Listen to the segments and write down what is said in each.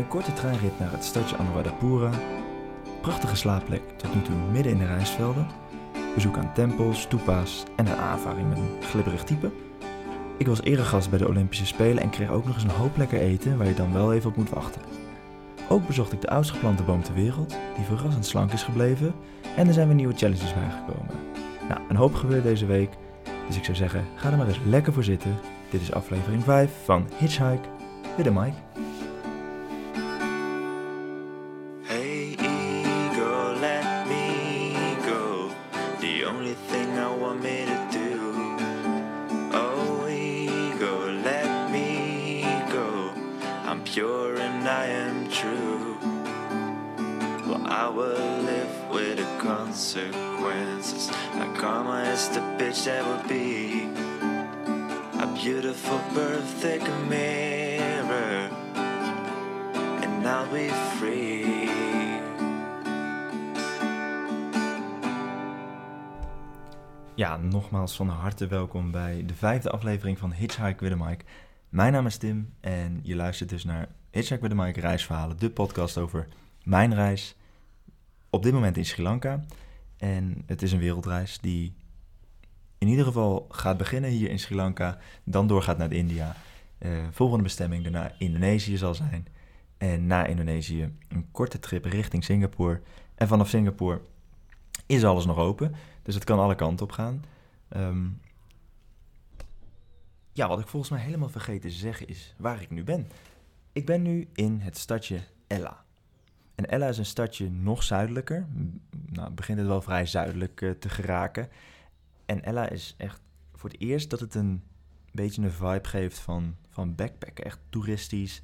Een korte treinrit naar het stadje Anuradhapura. Prachtige slaapplek tot nu toe midden in de rijstvelden. Bezoek aan tempels, stupa's en een aanvaring met een glibberig type. Ik was eregast bij de Olympische Spelen en kreeg ook nog eens een hoop lekker eten waar je dan wel even op moet wachten. Ook bezocht ik de oudst geplante boom ter wereld, die verrassend slank is gebleven. En er zijn weer nieuwe challenges bijgekomen. Nou, een hoop gebeurt deze week. Dus ik zou zeggen, ga er maar eens lekker voor zitten. Dit is aflevering 5 van Hitchhike with a Mike. Would be. A beautiful. And I'll be free. Ja, nogmaals van harte welkom bij de vijfde aflevering van Hitchhike with a Mike. Mijn naam is Tim en je luistert dus naar Hitchhike with a Mike reisverhalen, de podcast over mijn reis op dit moment in Sri Lanka. En het is een wereldreis die in ieder geval gaat beginnen hier in Sri Lanka, dan doorgaat naar India. Eh, volgende bestemming daarna Indonesië zal zijn. En na Indonesië een korte trip richting Singapore. En vanaf Singapore is alles nog open. Dus het kan alle kanten op gaan. Ehm, ja, wat ik volgens mij helemaal vergeten te zeggen is waar ik nu ben. Ik ben nu in het stadje Ella. En Ella is een stadje nog zuidelijker. Nou, begint het wel vrij zuidelijk eh, te geraken. En Ella is echt voor het eerst dat het een beetje een vibe geeft van, van backpacken. Echt toeristisch.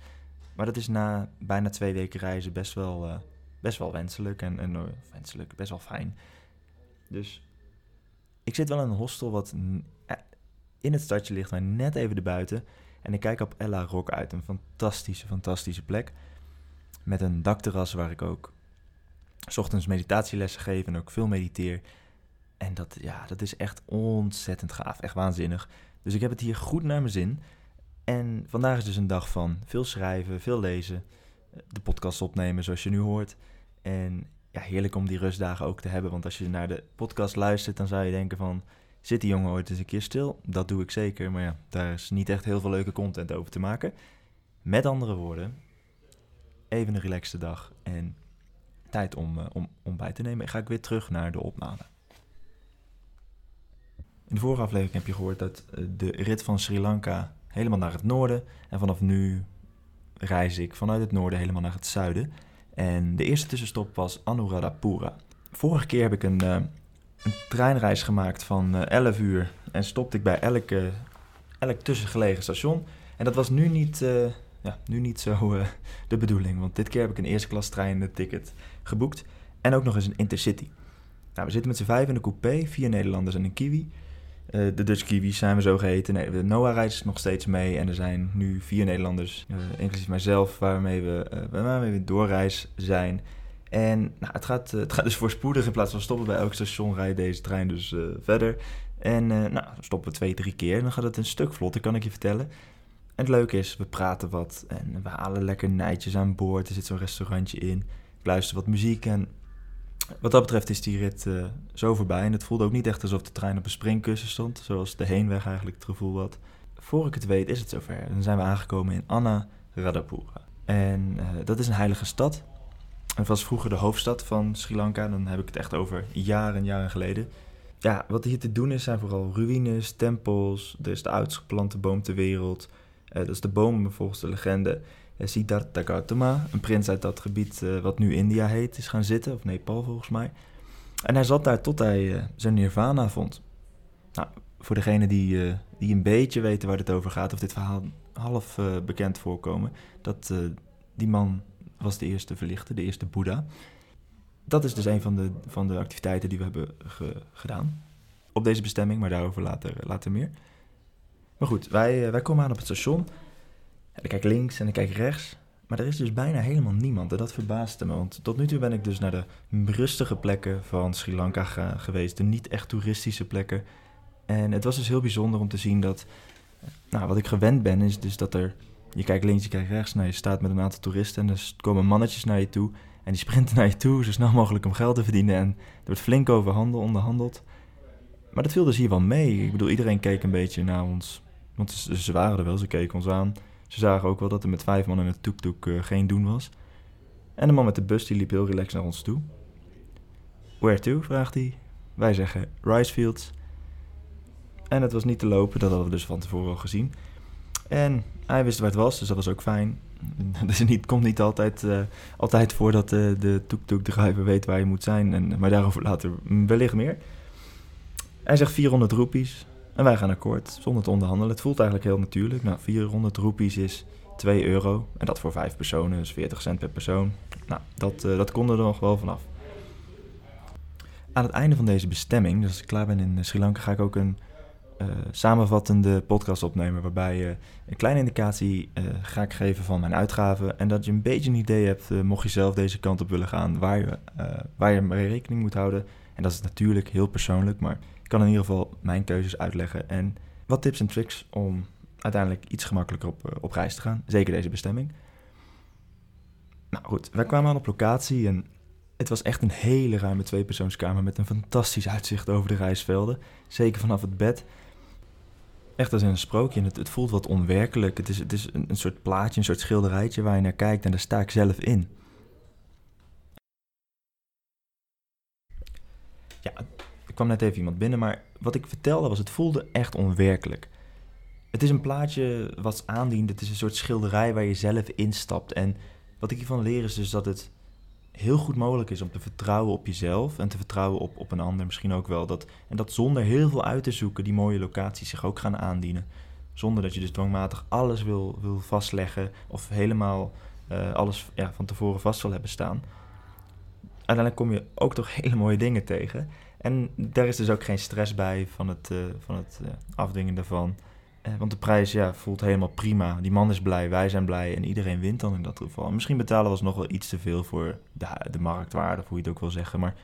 Maar dat is na bijna twee weken reizen best wel, eh, best wel wenselijk. En, en eh, wenselijk, best wel fijn. Dus ik zit wel in een hostel wat eh, in het stadje ligt, maar net even erbuiten. En ik kijk op Ella Rock uit, een fantastische, fantastische plek. Met een dakterras waar ik ook 's ochtends meditatielessen geef en ook veel mediteer. En dat, ja, dat is echt ontzettend gaaf, echt waanzinnig. Dus ik heb het hier goed naar mijn zin. En vandaag is dus een dag van veel schrijven, veel lezen, eh, de podcast opnemen zoals je nu hoort. En ja, heerlijk om die rustdagen ook te hebben. Want als je naar de podcast luistert, dan zou je denken van... Zit die jongen ooit eens een keer stil? Dat doe ik zeker, maar ja, daar is niet echt heel veel leuke content over te maken. Met andere woorden, even een relaxte dag en tijd om, eh, om, om bij te nemen. En ga ik weer terug naar de opname. In de vorige aflevering heb je gehoord dat eh, de rit van Sri Lanka helemaal naar het noorden. En vanaf nu reis ik vanuit het noorden helemaal naar het zuiden. En de eerste tussenstop was Anuradhapura. Vorige keer heb ik een, eh, een treinreis gemaakt van eh, 11 uur. En stopte ik bij elke, elk tussengelegen station. En dat was nu niet, eh, ja, nu niet zo eh, de bedoeling. Want dit keer heb ik een eerste klas trein ticket geboekt. En ook nog eens een intercity. Nou, we zitten met z'n vijf in de coupé. Vier Nederlanders en een Kiwi. Eh, de Dutch Kiwis zijn we zo geheten. Nee, de Noah reist nog steeds mee. En er zijn nu vier Nederlanders, eh, inclusief mijzelf, waarmee we, eh, waarmee we doorreis zijn. En nou, het, gaat, het gaat dus voorspoedig. In plaats van stoppen bij elk station rijdt deze trein dus verder. En nou, stoppen we twee, drie keer. Dan gaat het een stuk vlotter, kan ik je vertellen. En het leuke is, we praten wat en we halen lekker nijtjes aan boord. Er zit zo'n restaurantje in. Ik luister wat muziek en wat dat betreft is die rit eh, zo voorbij. En het voelde ook niet echt alsof de trein op een springkussen stond, zoals de heenweg eigenlijk het gevoel had. Voor ik het weet is het zover. Dan zijn we aangekomen in Anna Radhapura. En eh, dat is een heilige stad. Het was vroeger de hoofdstad van Sri Lanka. Dan heb ik het echt over jaren, jaren geleden. Ja, wat hier te doen is, zijn vooral ruïnes, tempels. Er is de oudst geplante boom ter wereld. Eh, dat is de boom volgens de legende Siddhartha Gautama, een prins uit dat gebied eh, wat nu India heet, is gaan zitten, of Nepal volgens mij. En hij zat daar tot hij eh, zijn nirvana vond. Nou, voor degenen die, eh, die een beetje weten waar het over gaat, of dit verhaal half bekend voorkomen, dat die man was de eerste verlichte, de eerste Boeddha. Dat is dus een van de, van de activiteiten die we hebben ge- gedaan op deze bestemming, maar daarover later, later meer. Maar goed, wij, wij komen aan op het station. En ik kijk links en ik kijk rechts. Maar er is dus bijna helemaal niemand. En dat verbaasde me. Want tot nu toe ben ik dus naar de rustige plekken van Sri Lanka geweest. De niet echt toeristische plekken. En het was dus heel bijzonder om te zien dat... Nou, wat ik gewend ben is dus dat er Je kijkt links, je kijkt rechts. Nou, je staat met een aantal toeristen en er komen mannetjes naar je toe. En die sprinten naar je toe, zo snel mogelijk om geld te verdienen. En er wordt flink over handel onderhandeld. Maar dat viel dus hier wel mee. Ik bedoel, iedereen keek een beetje naar ons. Want ze waren er wel, ze keken ons aan. Ze zagen ook wel dat er met vijf man in het toektoek uh, geen doen was. En de man met de bus die liep heel relaxed naar ons toe. Where to? vraagt hij. Wij zeggen Ricefields. En het was niet te lopen, dat hadden we dus van tevoren al gezien. En hij wist waar het was, dus dat was ook fijn. Dus het komt niet altijd, uh, altijd voor dat uh, de toek-toek-driver weet waar je moet zijn. En, maar daarover later wellicht meer. Hij zegt 400 roepies en wij gaan akkoord zonder te onderhandelen. Het voelt eigenlijk heel natuurlijk. Nou, 400 roepies is 2 euro. En dat voor 5 personen, dus 40 cent per persoon. Nou, dat, uh, dat kon er nog wel vanaf. Aan het einde van deze bestemming, dus als ik klaar ben in Sri Lanka, ga ik ook een uh, samenvattende podcast opnemen. Waarbij je een kleine indicatie ga ik geven van mijn uitgaven. En dat je een beetje een idee hebt, mocht je zelf deze kant op willen gaan, waar je, waar je mee rekening moet houden. En dat is natuurlijk heel persoonlijk, maar ik kan in ieder geval mijn keuzes uitleggen. En wat tips en tricks om uiteindelijk iets gemakkelijker op, op reis te gaan. Zeker deze bestemming. Nou goed, wij kwamen aan op locatie en het was echt een hele ruime tweepersoonskamer met een fantastisch uitzicht over de reisvelden. Zeker vanaf het bed echt als een sprookje. En het, het voelt wat onwerkelijk. Het is, het is een, een, soort plaatje, een soort schilderijtje waar je naar kijkt en daar sta ik zelf in. Ja, kwam net even iemand binnen, maar wat ik vertelde was, het voelde echt onwerkelijk. Het is een plaatje wat aandient, het is een soort schilderij waar je zelf instapt. En wat ik hiervan leer is dus dat het heel goed mogelijk is om te vertrouwen op jezelf en te vertrouwen op, op een ander misschien ook wel. Dat, en dat zonder heel veel uit te zoeken die mooie locaties zich ook gaan aandienen. Zonder dat je dus dwangmatig alles wil, wil vastleggen of helemaal uh, alles ja, van tevoren vast wil hebben staan. Uiteindelijk kom je ook toch hele mooie dingen tegen. En daar is dus ook geen stress bij van het, uh, van het uh, afdwingen daarvan. Eh, want de prijs ja, voelt helemaal prima. Die man is blij, wij zijn blij en iedereen wint dan in dat geval. Misschien betalen we nog wel iets te veel voor de, de marktwaarde, hoe je het ook wil zeggen. Maar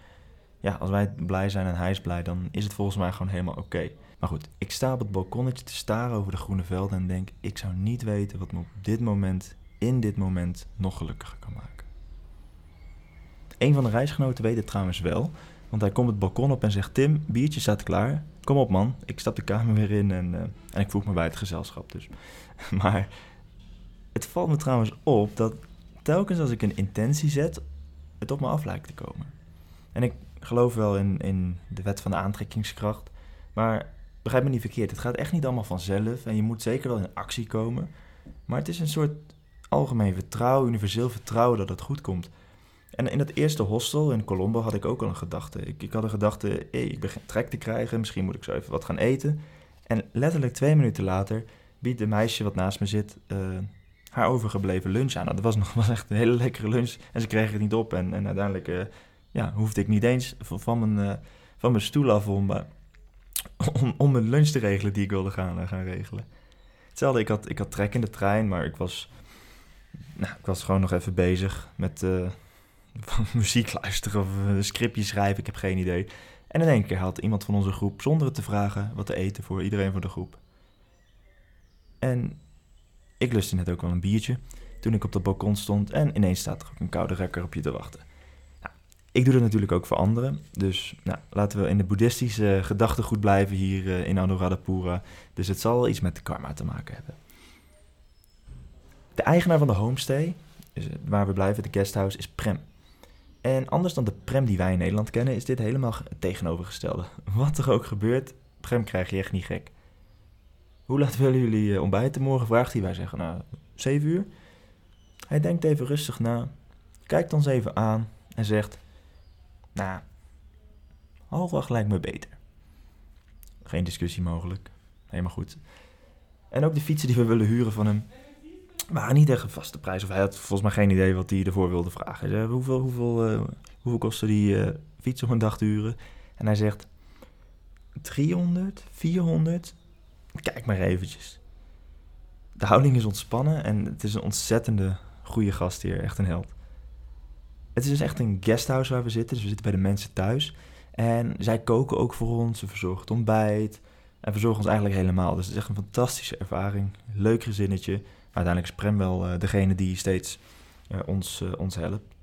ja, als wij blij zijn en hij is blij, dan is het volgens mij gewoon helemaal oké. Maar goed, ik sta op het balkonnetje te staren over de groene velden en denk... ik zou niet weten wat me op dit moment, in dit moment, nog gelukkiger kan maken. Een van de reisgenoten weet het trouwens wel... Want hij komt het balkon op en zegt: Tim, biertje staat klaar. Kom op, man. Ik stap de kamer weer in en, uh, en ik voeg me bij het gezelschap. Dus. maar het valt me trouwens op dat telkens als ik een intentie zet, het op me af lijkt te komen. En ik geloof wel in, in de wet van de aantrekkingskracht. Maar begrijp me niet verkeerd. Het gaat echt niet allemaal vanzelf. En je moet zeker wel in actie komen. Maar het is een soort algemeen vertrouwen, universeel vertrouwen dat het goed komt. En in dat eerste hostel in Colombo had ik ook al een gedachte. Ik, ik had een gedachte, hey, ik begin trek te krijgen, misschien moet ik zo even wat gaan eten. En letterlijk twee minuten later biedt de meisje wat naast me zit uh, haar overgebleven lunch aan. Nou, dat was nog was echt een hele lekkere lunch en ze kregen het niet op. En, en uiteindelijk uh, ja, hoefde ik niet eens van, van, mijn, uh, van mijn stoel af om, om, mijn lunch te regelen die ik wilde gaan, gaan regelen. Hetzelfde, ik had, ik had trek in de trein, maar ik was, nou, ik was gewoon nog even bezig met muziek luisteren of een scriptje schrijven, ik heb geen idee. En in één keer had iemand van onze groep, zonder het te vragen, wat te eten voor iedereen van de groep. En ik lustte net ook wel een biertje toen ik op het balkon stond en ineens staat er ook een koude rekker op je te wachten. Nou, ik doe dat natuurlijk ook voor anderen, dus nou, laten we in de boeddhistische gedachtegoed blijven hier uh, in Anuradhapura. Dus het zal iets met karma te maken hebben. De eigenaar van de homestay, dus waar we blijven, de guesthouse, is Prem. En anders dan de prem die wij in Nederland kennen, is dit helemaal het tegenovergestelde. Wat er ook gebeurt, prem krijg je echt niet gek. Hoe laat willen jullie uh, ontbijten morgen? Vraagt hij. Wij zeggen, nou, 7 uur. Hij denkt even rustig na, kijkt ons even aan en zegt, nou, half acht lijkt me beter. Geen discussie mogelijk. Helemaal goed. En ook de fietsen die we willen huren van hem, waren niet echt vaste prijs. Of hij had volgens mij geen idee wat hij ervoor wilde vragen. Zei, hoeveel, hoeveel, uh, hoeveel kostte die uh, fiets om een dag te huren? En hij zegt, 300, 400? Kijk maar eventjes. De houding is ontspannen en het is een ontzettende goede gast hier. Echt een held. Het is dus echt een guesthouse waar we zitten. Dus we zitten bij de mensen thuis. En zij koken ook voor ons. Ze verzorgen het ontbijt. En verzorgen ons eigenlijk helemaal. Dus het is echt een fantastische ervaring. Leuk gezinnetje uiteindelijk is Prem wel eh, degene die steeds eh, ons, eh, ons helpt.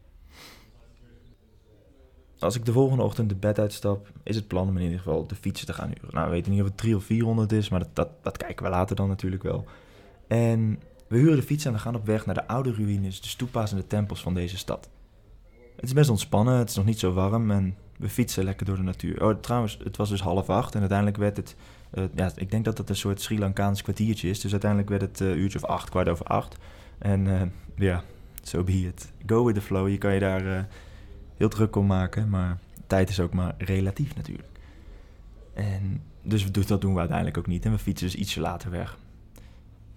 Als ik de volgende ochtend de bed uitstap, is het plan om in ieder geval de fietsen te gaan huren. Nou, we weten niet of het 300 of 400 is, maar dat, dat, dat kijken we later dan natuurlijk wel. En we huren de fiets en we gaan op weg naar de oude ruïnes, de stupa's en de tempels van deze stad. Het is best ontspannen, het is nog niet zo warm en we fietsen lekker door de natuur. Oh, trouwens, het was dus half acht en uiteindelijk werd het... eh, ja, ik denk dat het een soort Sri Lankaans kwartiertje is. Dus uiteindelijk werd het eh, uurtje of acht, kwart over acht. En eh, ja, so be it. Go with the flow. Je kan je daar heel druk om maken, maar tijd is ook maar relatief natuurlijk. En dus dat doen we uiteindelijk ook niet. En we fietsen dus ietsje later weg.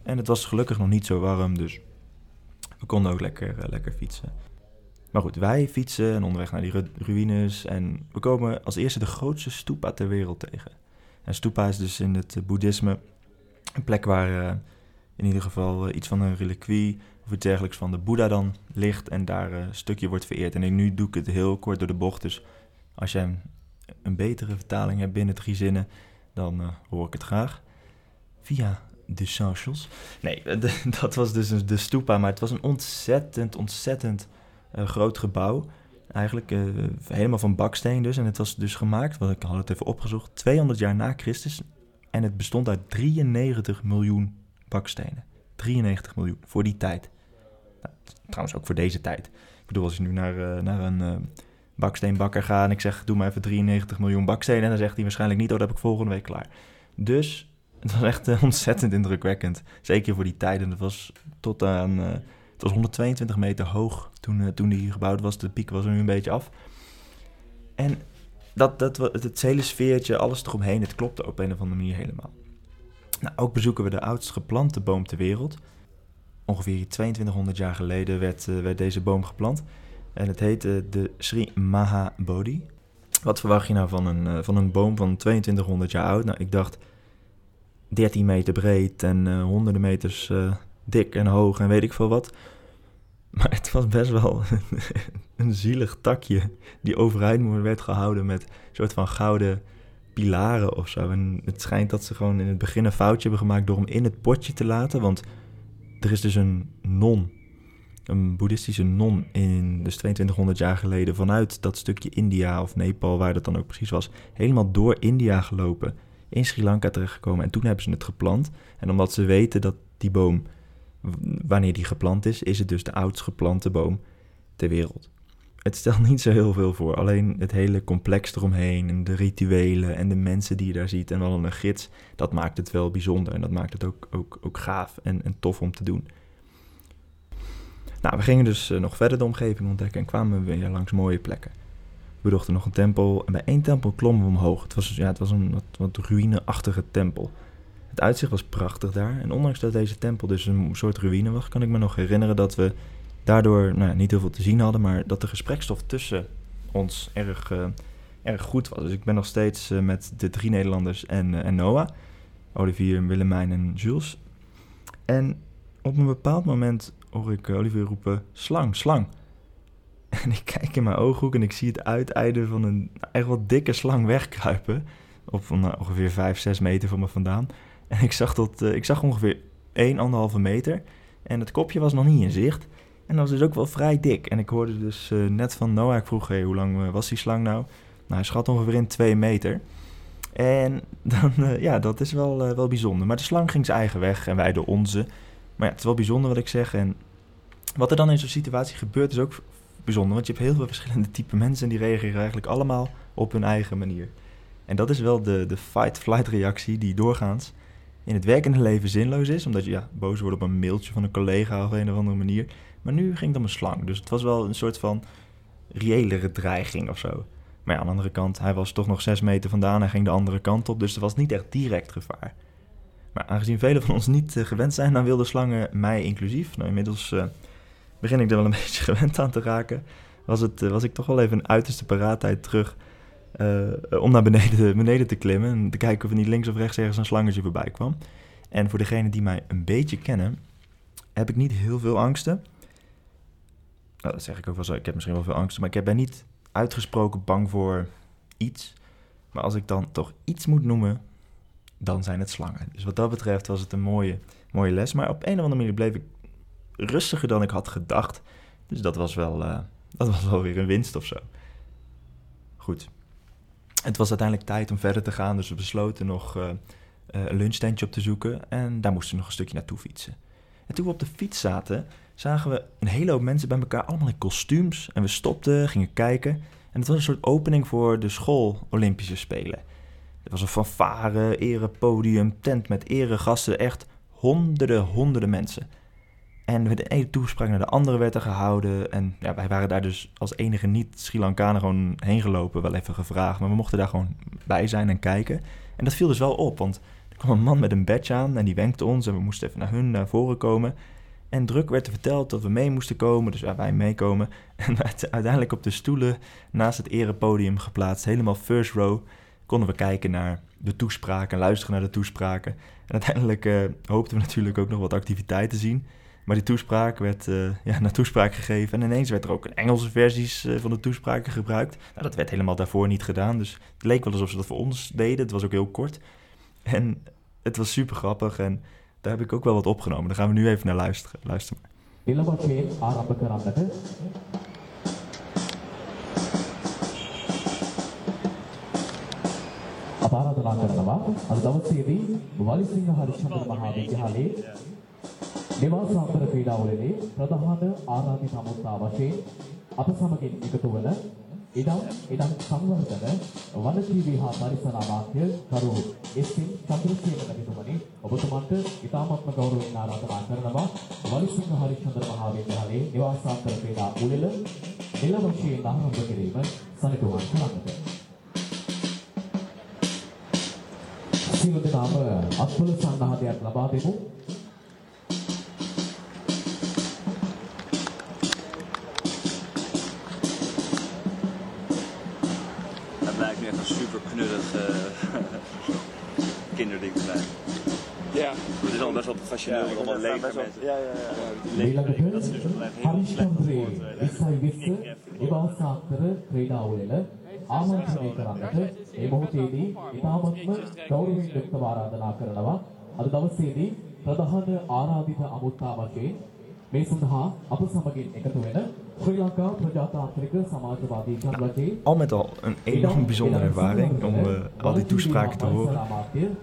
En het was gelukkig nog niet zo warm, dus we konden ook lekker, lekker fietsen. Maar goed, wij fietsen en onderweg naar die ru- ruïnes. En we komen als eerste de grootste stupa ter wereld tegen. En stupa is dus in het eh, boeddhisme een plek waar eh, in ieder geval eh, iets van een reliquie of iets dergelijks van de Boeddha dan ligt. En daar een stukje wordt vereerd. En ik- nu doe ik het heel kort door de bocht. Dus als jij een, betere vertaling hebt binnen drie zinnen, dan hoor ik het graag. Via de socials. Nee, dat was dus de stupa. Maar het was een ontzettend, ontzettend groot gebouw. Eigenlijk eh, helemaal van baksteen dus. En het was dus gemaakt, want ik had het even opgezocht, 200 jaar na Christus. En het bestond uit 93 miljoen bakstenen. 93 miljoen, voor die tijd. Nou, trouwens ook voor deze tijd. Ik bedoel, als je nu naar, eh, naar een eh, baksteenbakker gaat en ik zeg, doe maar even 93 miljoen bakstenen. En dan zegt hij waarschijnlijk niet, oh, dat heb ik volgende week klaar. Dus het was echt ontzettend indrukwekkend. Zeker voor die tijd. En het was tot aan... het was 122 meter hoog toen, eh, toen die gebouwd was. De piek was er nu een beetje af. En dat, dat, het, hele sfeertje, alles eromheen, het klopte op een of andere manier helemaal. Nou, ook bezoeken we de oudst geplante boom ter wereld. Ongeveer 2200 jaar geleden werd, eh, werd deze boom geplant. En het heet eh, de Sri Maha Bodhi. Wat verwacht je nou van een, eh, van een boom van 2200 jaar oud? Nou, ik dacht 13 meter breed en honderden meters eh, dik en hoog en weet ik veel wat. Maar het was best wel een zielig takje die overeind werd gehouden met een soort van gouden pilaren of zo. En het schijnt dat ze gewoon in het begin een foutje hebben gemaakt door hem in het potje te laten. Want er is dus een non, een boeddhistische non in dus 2200 jaar geleden vanuit dat stukje India of Nepal, waar dat dan ook precies was, helemaal door India gelopen, in Sri Lanka terechtgekomen. En toen hebben ze het geplant. En omdat ze weten dat die boom wanneer die geplant is, is het dus de oudst geplante boom ter wereld. Het stelt niet zo heel veel voor, alleen het hele complex eromheen en de rituelen en de mensen die je daar ziet en wel een gids, dat maakt het wel bijzonder en dat maakt het ook, ook, ook gaaf en, en tof om te doen. Nou, we gingen dus eh, nog verder de omgeving ontdekken en kwamen we weer langs mooie plekken. We bezochten nog een tempel en bij één tempel klommen we omhoog. Het was, ja, het was een wat, wat ruïneachtige tempel. Het uitzicht was prachtig daar. En ondanks dat deze tempel dus een soort ruïne was, kan ik me nog herinneren dat we daardoor nou, niet heel veel te zien hadden, maar dat de gesprekstof tussen ons erg, eh, erg goed was. Dus ik ben nog steeds eh, met de drie Nederlanders en, eh, en Noah, Olivier, Willemijn en Jules. En op een bepaald moment hoor ik Olivier roepen, slang, slang. En ik kijk in mijn ooghoek en ik zie het uiteinde van een echt wel dikke slang wegkruipen. Op nou, ongeveer 5, 6 meter van me vandaan. En ik zag, tot, eh, ik zag ongeveer 1, 1,5 meter. En het kopje was nog niet in zicht. En dat was dus ook wel vrij dik. En ik hoorde dus eh, net van Noah, ik vroeg, hey, hoe lang eh, was die slang nou? Nou, hij schat ongeveer in 2 meter. En dan, ja, dat is wel, wel bijzonder. Maar de slang ging zijn eigen weg en wij de onze. Maar ja, het is wel bijzonder wat ik zeg. En wat er dan in zo'n situatie gebeurt is ook bijzonder. Want je hebt heel veel verschillende type mensen en die reageren eigenlijk allemaal op hun eigen manier. En dat is wel de, de fight-flight reactie die doorgaans in het werkende leven zinloos is. Omdat je ja, boos wordt op een mailtje van een collega of een of andere manier. Maar nu ging het om een slang. Dus het was wel een soort van reëlere dreiging of zo. Maar aan de andere kant, hij was toch nog zes meter vandaan. Hij ging de andere kant op, dus er was niet echt direct gevaar. Maar aangezien velen van ons niet eh, gewend zijn aan wilde slangen, mij inclusief, nou inmiddels eh, begin ik er wel een beetje gewend aan te raken, was, het, eh, was ik toch wel even een uiterste paraatheid terug om naar beneden, beneden te klimmen en te kijken of er niet links of rechts ergens een slangetje voorbij kwam. En voor degenen die mij een beetje kennen, heb ik niet heel veel angsten. Nou, dat zeg ik ook wel zo. Ik heb misschien wel veel angsten, maar ik ben niet uitgesproken bang voor iets. Maar als ik dan toch iets moet noemen, dan zijn het slangen. Dus wat dat betreft was het een mooie, mooie les. Maar op een of andere manier bleef ik rustiger dan ik had gedacht. Dus dat was wel, eh, dat was wel weer een winst of zo. Goed. Het was uiteindelijk tijd om verder te gaan, dus we besloten nog eh, eh, een lunchtentje op te zoeken. En daar moesten we nog een stukje naartoe fietsen. En toen we op de fiets zaten, zagen we een hele hoop mensen bij elkaar, allemaal in kostuums. En we stopten, gingen kijken. En het was een soort opening voor de school Olympische Spelen. Er was een fanfare, erepodium, tent met eregasten, echt honderden, honderden mensen. En de ene toespraak naar de andere werd er gehouden. En ja, wij waren daar dus als enige niet-Sri Lankanen gewoon heen gelopen, wel even gevraagd. Maar we mochten daar gewoon bij zijn en kijken. En dat viel dus wel op, want er kwam een man met een badge aan en die wenkte ons. En we moesten even naar hun naar voren komen. En druk werd er verteld dat we mee moesten komen, dus ja, wij meekomen. En uiteindelijk op de stoelen naast het erepodium geplaatst, helemaal first row, konden we kijken naar de toespraken, luisteren naar de toespraken. En uiteindelijk uh, hoopten we natuurlijk ook nog wat activiteiten te zien. Maar die toespraak werd eh, ja, naar toespraak gegeven. En ineens werd er ook een Engelse versies eh, van de toespraken gebruikt. Nou, dat werd helemaal daarvoor niet gedaan. Dus het leek wel alsof ze dat voor ons deden. Het was ook heel kort. En het was super grappig. En daar heb ik ook wel wat opgenomen. Daar gaan we nu even naar luisteren. Luister maar. ಆರಾಧನಾ ಕರಣವ ಅದು ದವಸೇರಿ ವಾಲಿಸಿಂಹ ಹರಿಶ್ಚಂದ್ರ නිවාසාන්තර ක්‍රීඩාවලදී ප්‍රධාන ආරාධිත අමුත්තා වශයෙන් අප සමගින් එකතු වන ඉඩම් ඉඩම් සංවර්ධන වනජීවී හා පරිසර අමාත්‍ය කරු එස්.එන්. චන්ද්‍රසේන මැතිතුමනි ඔබතුමන්ට ඉතාමත්ම ගෞරවයෙන් ආරාධනා කරනවා වලිසිංහ හරිචන්ද්‍ර මහා විද්‍යාලයේ නිවාසාන්තර ක්‍රීඩා උළෙල නිල වශයෙන් ආරම්භ කිරීම සනිටුවන් කරන්නට. සියලු දෙනාම අත්වල සංඝාතයක් ලබා දෙමු. Knullig uh, kinderding te zijn. Ja. Het is al best wel professioneel, met allemaal leken mensen. Ja, ja, ja. Gelijk heel හරිෂ්චන්ද්‍රේ විස්සයි විස්ස නිවාසාන්තර ක්‍රීඩා උළෙල ආමන්ත්‍රණය කරන්නට මේ මොහොතේදී ඉතාමත්ම ගෞරවයෙන් යුක්තව ආරාධනා කරනවා අද දවසේදී ප්‍රධාන ආරාධිත අමුත්තා වශයෙන් මේ සඳහා අප සමගින් එකතු වෙන Al met al een enorm bijzondere ervaring om eh, al die toespraken te horen.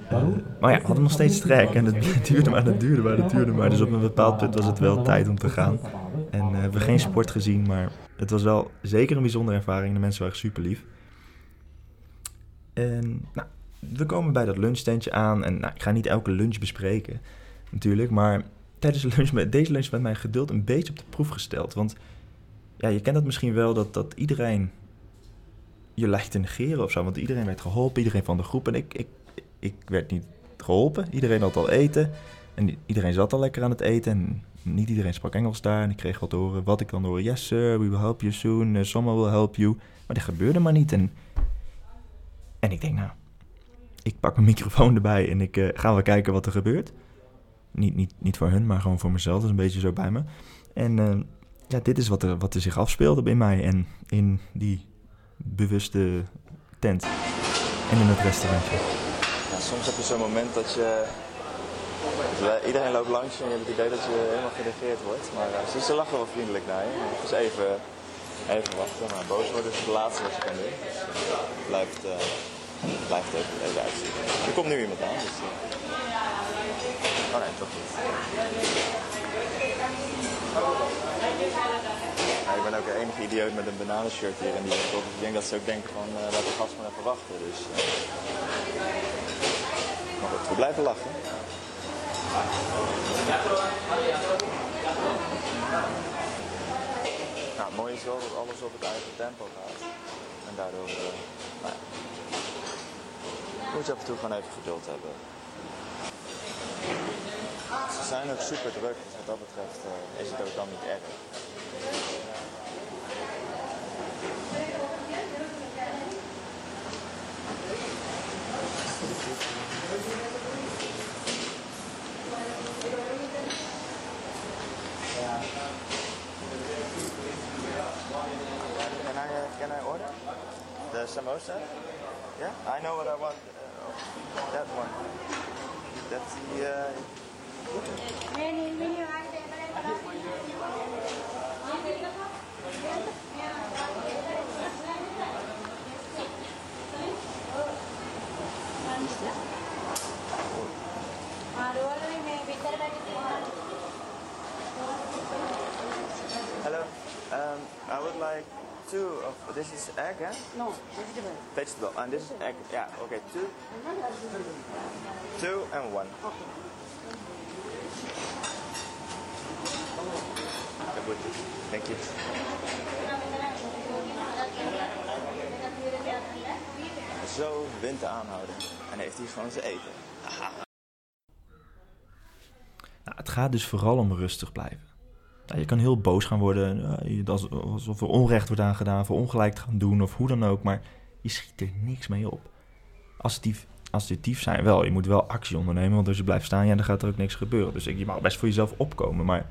Eh, maar ja, we hadden nog steeds trek en het duurde maar, het duurde maar, het duurde maar. Dus op een bepaald punt was het wel tijd om te gaan. En uh, we hebben geen sport gezien, maar het was wel zeker een bijzondere ervaring. De mensen waren super lief. En nou, we komen bij dat lunchtentje aan. En nou, ik ga niet elke lunch bespreken, natuurlijk. Maar tijdens lunch met, deze lunch werd mijn geduld een beetje op de proef gesteld. Want ja, je kent het misschien wel dat, dat iedereen je lijkt te negeren of zo. Want iedereen werd geholpen, iedereen van de groep. En ik, ik, ik werd niet geholpen. Iedereen had al eten. En iedereen zat al lekker aan het eten. En niet iedereen sprak Engels daar. En ik kreeg wat horen. Wat ik dan hoorde. Yes sir, we will help you soon. Uh, someone will help you. Maar dat gebeurde maar niet. En, en ik denk nou, ik pak mijn microfoon erbij. En ik uh, ga wel kijken wat er gebeurt. Niet, niet, niet voor hun, maar gewoon voor mezelf. Dat is een beetje zo bij me. En uh, ja, dit is wat er, wat er zich afspeelde bij mij en in die bewuste tent en in het restaurantje. Ja, soms heb je zo'n moment dat je... Iedereen loopt langs en je hebt het idee dat je helemaal geregeerd wordt. Maar uh, ze, lachen wel vriendelijk naar je. Dus even, even wachten. Maar boos worden is het laatste wat je kan doen. Dus, uh, blijft, uh, blijft even, even uitzien. Er komt nu iemand aan. Dus, oh nee, toch niet. Ik ben ook de enige idioot met een bananenshirt hier in die winkel. Ik denk dat ze ook denken van uh, laat de gast maar even wachten. Dus, uh. Maar goed, we blijven lachen. Nou, het mooie is wel dat alles op het eigen tempo gaat. En daardoor, uh, nou moet je af en toe gewoon even geduld hebben. Ze zijn ook super druk, dus wat dat betreft uh, is het ook dan niet erg. Can I, uh, can I order the samosa? Yeah, I know what I want. Uh, That one. That's the. Hello. Um, I would like two of. This is egg? No, vegetable. Vegetable. And this is egg. Yeah. Okay. Two. Two and one. Okay. Zo winter aanhouden. En heeft hij gewoon zijn eten. Nou, het gaat dus vooral om rustig blijven. Nou, je kan heel boos gaan worden, eh, als- alsof er onrecht wordt aangedaan, voor ongelijk gaan doen of hoe dan ook, maar je schiet er niks mee op. Assertief, assertief zijn wel, je moet wel actie ondernemen, want als je blijft staan, ja, dan gaat er ook niks gebeuren. Dus je mag best voor jezelf opkomen, maar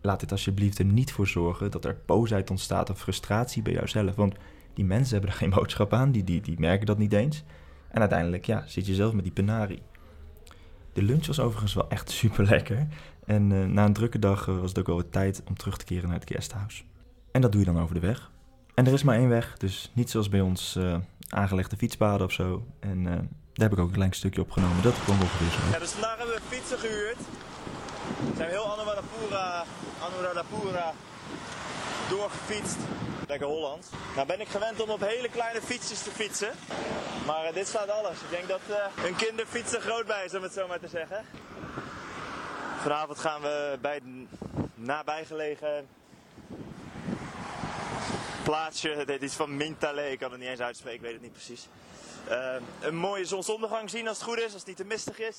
laat dit alsjeblieft er niet voor zorgen dat er boosheid ontstaat of frustratie bij jouzelf, want die mensen hebben er geen boodschap aan, die, die, die merken dat niet eens. En uiteindelijk, ja, zit je zelf met die penarie. De lunch was overigens wel echt super lekker. En eh, na een drukke dag eh, was het ook wel tijd om terug te keren naar het guesthouse. En dat doe je dan over de weg. En er is maar één weg, dus niet zoals bij ons eh, aangelegde fietspaden of zo. En daar heb ik ook een klein stukje opgenomen. Dat kwam ongeveer zo. Ja, dus vandaag hebben we fietsen gehuurd. We zijn heel Anuradhapura doorgefietst. Lekker Holland. Nou ben ik gewend om op hele kleine fietsjes te fietsen. Maar eh, dit staat alles. Ik denk dat eh, een kinderfiets er groot bij is, om het zo maar te zeggen. Vanavond gaan we bij nabijgelegen plaatsje. Dit is van Mintale, ik kan het niet eens uitspreken, ik weet het niet precies. Eh, een mooie zonsondergang zien als het goed is, als het niet te mistig is.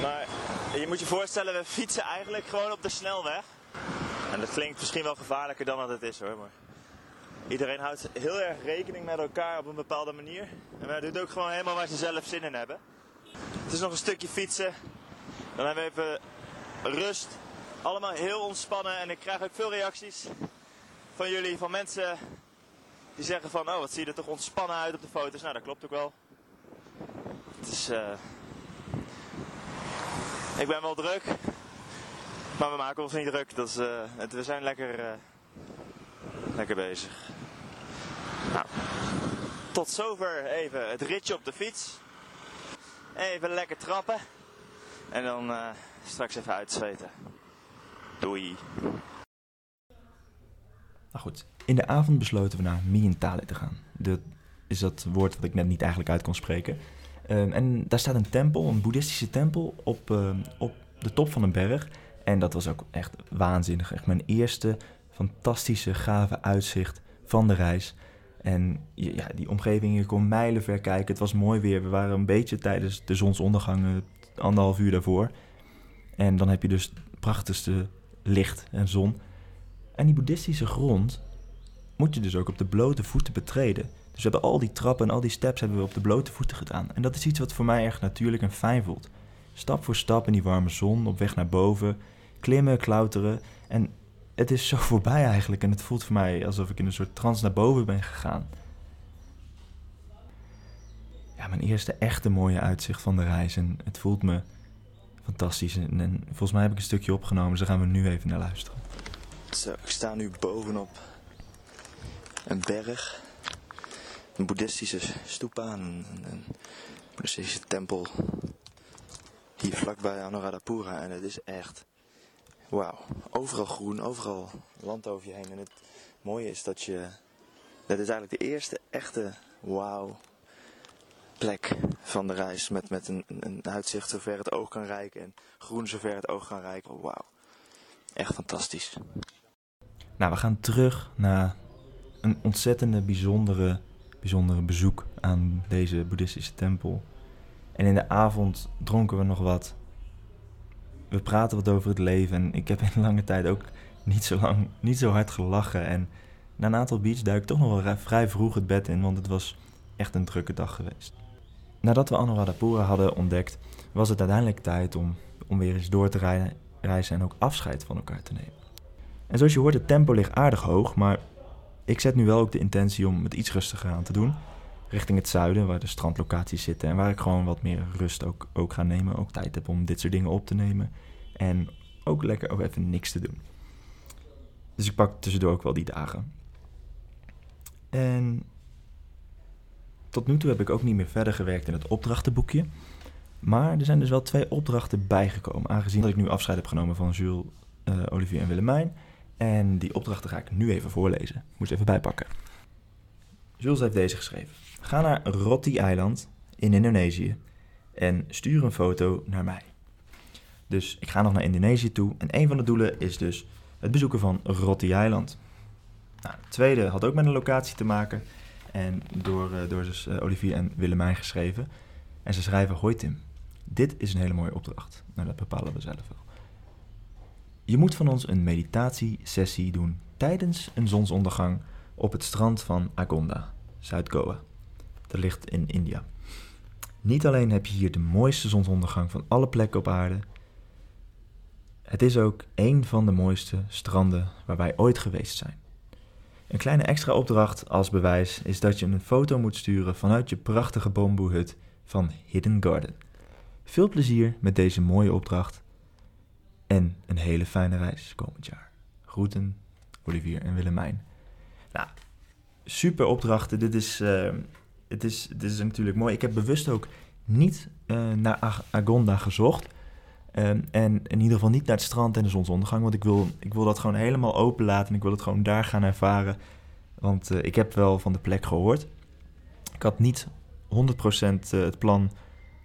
Maar je moet je voorstellen, we fietsen eigenlijk gewoon op de snelweg. En dat klinkt misschien wel gevaarlijker dan dat het is hoor. Maar iedereen houdt heel erg rekening met elkaar op een bepaalde manier. En wij doen ook gewoon helemaal waar ze zelf zin in hebben. Het is nog een stukje fietsen. Dan hebben we even rust. Allemaal heel ontspannen. En ik krijg ook veel reacties van jullie, van mensen die zeggen van, oh wat zie je er toch ontspannen uit op de foto's. Nou, dat klopt ook wel. Het is, eh, ik ben wel druk, maar we maken ons niet druk. Dat is, eh, we zijn lekker, eh, lekker bezig. Nou, tot zover even het ritje op de fiets. Even lekker trappen. En dan straks even uitzweten. Doei. Nou goed, in de avond besloten we naar Mientale te gaan. Dat is dat woord wat ik net niet eigenlijk uit kon spreken. Ehm, en daar staat een tempel, een boeddhistische tempel, op, ehm, op de top van een berg. En dat was ook echt waanzinnig. Echt mijn eerste fantastische, gave uitzicht van de reis. En ja, die omgeving, je kon mijlenver kijken. Het was mooi weer. We waren een beetje tijdens de zonsondergang, eh, anderhalf uur daarvoor. En dan heb je dus het prachtigste licht en zon. En die boeddhistische grond moet je dus ook op de blote voeten betreden. Dus we hebben al die trappen en al die steps hebben we op de blote voeten gedaan. En dat is iets wat voor mij erg natuurlijk en fijn voelt. Stap voor stap in die warme zon, op weg naar boven, klimmen, klauteren. En het is zo voorbij eigenlijk en het voelt voor mij alsof ik in een soort trance naar boven ben gegaan. Ja, mijn eerste echte mooie uitzicht van de reis en het voelt me fantastisch. En, en volgens mij heb ik een stukje opgenomen, dus daar gaan we nu even naar luisteren. Zo, ik sta nu bovenop een berg. Een boeddhistische stupa, een, een, boeddhistische tempel. Hier vlakbij Anuradhapura. En het is echt, wauw. Overal groen, overal land over je heen. En het mooie is dat je, dat is eigenlijk de eerste echte wauw plek van de reis. Met, met een, een uitzicht zover het oog kan reiken. En groen zover het oog kan reiken. Wauw. Echt fantastisch. Nou, we gaan terug naar een ontzettende bijzondere, bijzondere bezoek aan deze boeddhistische tempel. En in de avond dronken we nog wat. We praten wat over het leven en ik heb in lange tijd ook niet zo lang, niet zo hard gelachen. En na een aantal beats duik ik toch nog wel vrij vroeg het bed in, want het was echt een drukke dag geweest. Nadat we Anuradhapura hadden ontdekt, was het uiteindelijk tijd om, om weer eens door te reizen en ook afscheid van elkaar te nemen. En zoals je hoort, het tempo ligt aardig hoog, maar ik zet nu wel ook de intentie om het iets rustiger aan te doen. richting het zuiden, waar de strandlocaties zitten. En waar ik gewoon wat meer rust ook, ook ga nemen. Ook tijd heb om dit soort dingen op te nemen. En ook lekker ook even niks te doen. Dus ik pak tussendoor ook wel die dagen. En tot nu toe heb ik ook niet meer verder gewerkt in het opdrachtenboekje. Maar er zijn dus wel twee opdrachten bijgekomen. Aangezien dat ik nu afscheid heb genomen van Jules, eh, Olivier en Willemijn. En die opdrachten ga ik nu even voorlezen. Ik moet ze even bijpakken. Jules heeft deze geschreven. Ga naar Rotti-eiland in Indonesië en stuur een foto naar mij. Dus ik ga nog naar Indonesië toe en een van de doelen is dus het bezoeken van Rotti-eiland. Nou, het tweede had ook met een locatie te maken en door, eh, door dus, eh, Olivier en Willemijn geschreven. En ze schrijven, hoi Tim, dit is een hele mooie opdracht. Nou, dat bepalen we zelf wel. Je moet van ons een meditatiesessie doen tijdens een zonsondergang op het strand van Agonda, Zuid-Goa. Dat ligt in India. Niet alleen heb je hier de mooiste zonsondergang van alle plekken op aarde, het is ook een van de mooiste stranden waar wij ooit geweest zijn. Een kleine extra opdracht als bewijs is dat je een foto moet sturen vanuit je prachtige bamboehut van Hidden Garden. Veel plezier met deze mooie opdracht en een hele fijne reis komend jaar. Groeten, Olivier en Willemijn. Nou, super opdrachten. Dit is, uh, het is, dit is natuurlijk mooi. Ik heb bewust ook niet uh, naar Ag Agonda gezocht. Um, en in ieder geval niet naar het strand en de zonsondergang. Want ik wil, ik wil dat gewoon helemaal open laten. En ik wil het gewoon daar gaan ervaren. Want uh, ik heb wel van de plek gehoord. Ik had niet 100% het plan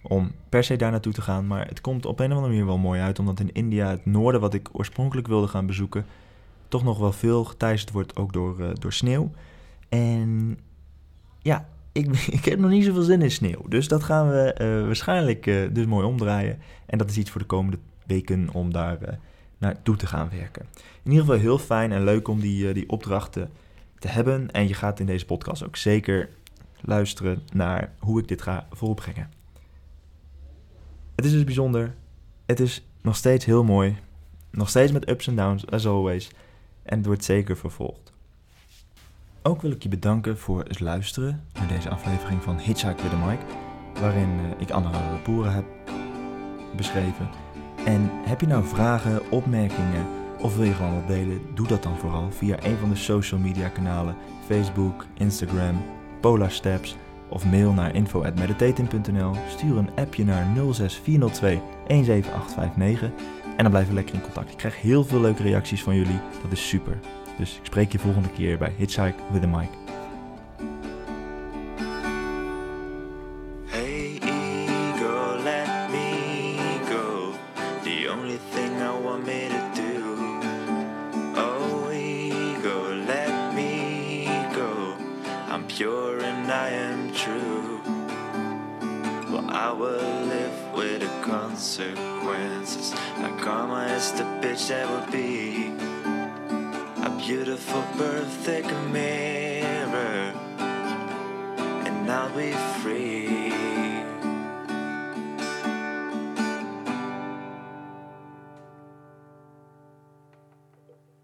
om per se daar naartoe te gaan. Maar het komt op een of andere manier wel mooi uit. Omdat in India, het noorden wat ik oorspronkelijk wilde gaan bezoeken, toch nog wel veel geteisterd wordt ook door, uh, door sneeuw. En ja, ik, ik heb nog niet zoveel zin in sneeuw. Dus dat gaan we uh, waarschijnlijk uh, dus mooi omdraaien. En dat is iets voor de komende weken om daar naartoe te gaan werken. In ieder geval heel fijn en leuk om die, die opdrachten te hebben. En je gaat in deze podcast ook zeker luisteren naar hoe ik dit ga volbrengen. Het is dus bijzonder. Het is nog steeds heel mooi. Nog steeds met ups en downs, as always. En het wordt zeker vervolgd. Ook wil ik je bedanken voor het luisteren naar deze aflevering van Hitchhike with the Mike. Waarin uh, ik andere boeren heb beschreven. En heb je nou vragen, opmerkingen of wil je gewoon wat delen? Doe dat dan vooral via een van de social media kanalen. Facebook, Instagram, Polar Steps of mail naar info.meditating.nl. Stuur een appje naar 06402 17859 en dan blijven we lekker in contact. Ik krijg heel veel leuke reacties van jullie, dat is super. Dus ik spreek je volgende keer bij Hitchhike with a Mike.